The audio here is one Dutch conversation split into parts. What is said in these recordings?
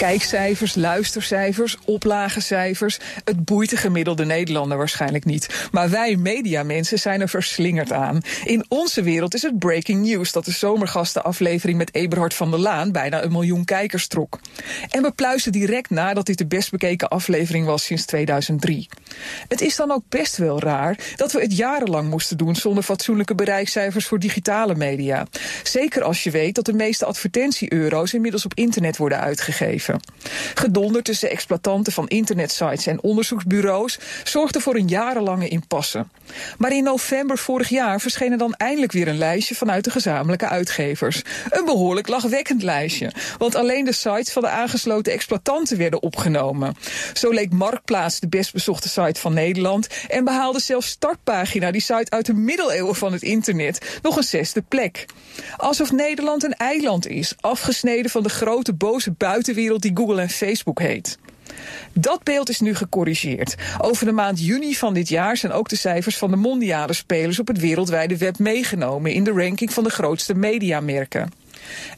Kijkcijfers, luistercijfers, oplagecijfers. Het boeit de gemiddelde Nederlander waarschijnlijk niet. Maar wij mediamensen zijn er verslingerd aan. In onze wereld is het breaking news dat de zomergastenaflevering met Eberhard van der Laan bijna een miljoen kijkers trok. En we pluizen direct nadat dit de best bekeken aflevering was sinds 2003. Het is dan ook best wel raar dat we het jarenlang moesten doen zonder fatsoenlijke bereikcijfers voor digitale media. Zeker als je weet dat de meeste advertentie-euro's inmiddels op internet worden uitgegeven. Gedonder tussen exploitanten van internetsites en onderzoeksbureaus zorgde voor een jarenlange impasse. Maar in november vorig jaar verscheen er dan eindelijk weer een lijstje vanuit de gezamenlijke uitgevers. Een behoorlijk lachwekkend lijstje, want alleen de sites van de aangesloten exploitanten werden opgenomen. Zo leek Marktplaats de best bezochte site van Nederland en behaalde zelfs Startpagina, die site uit de middeleeuwen van het internet, nog een zesde plek. Alsof Nederland een eiland is, afgesneden van de grote boze buitenwereld die Google en Facebook heet. Dat beeld is nu gecorrigeerd. Over de maand juni van dit jaar zijn ook de cijfers van de mondiale spelers op het wereldwijde web meegenomen in de ranking van de grootste mediamerken.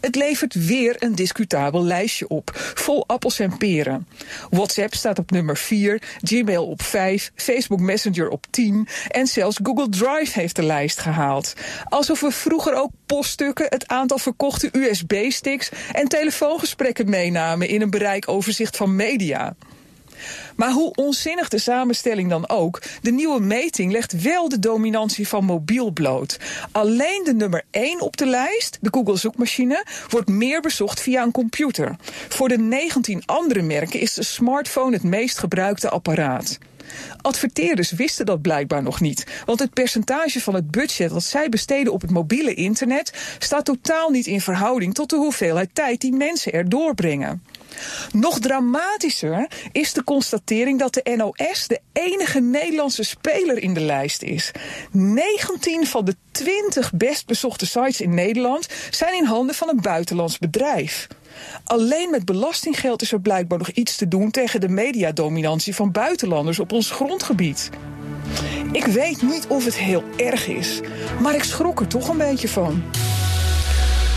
Het levert weer een discutabel lijstje op, vol appels en peren. WhatsApp staat op nummer 4, Gmail op 5, Facebook Messenger op 10 en zelfs Google Drive heeft de lijst gehaald. Alsof we vroeger ook poststukken, het aantal verkochte USB-sticks en telefoongesprekken meenamen in een bereikoverzicht van media. Maar hoe onzinnig de samenstelling dan ook, de nieuwe meting legt wel de dominantie van mobiel bloot. Alleen de nummer 1 op de lijst, de Google zoekmachine, wordt meer bezocht via een computer. Voor de 19 andere merken is de smartphone het meest gebruikte apparaat. Adverteerders wisten dat blijkbaar nog niet, want het percentage van het budget dat zij besteden op het mobiele internet staat totaal niet in verhouding tot de hoeveelheid tijd die mensen er doorbrengen. Nog dramatischer is de constatering dat de NOS de enige Nederlandse speler in de lijst is. 19 van de 20 best bezochte sites in Nederland zijn in handen van een buitenlands bedrijf. Alleen met belastinggeld is er blijkbaar nog iets te doen tegen de mediadominantie van buitenlanders op ons grondgebied. Ik weet niet of het heel erg is, maar ik schrok er toch een beetje van.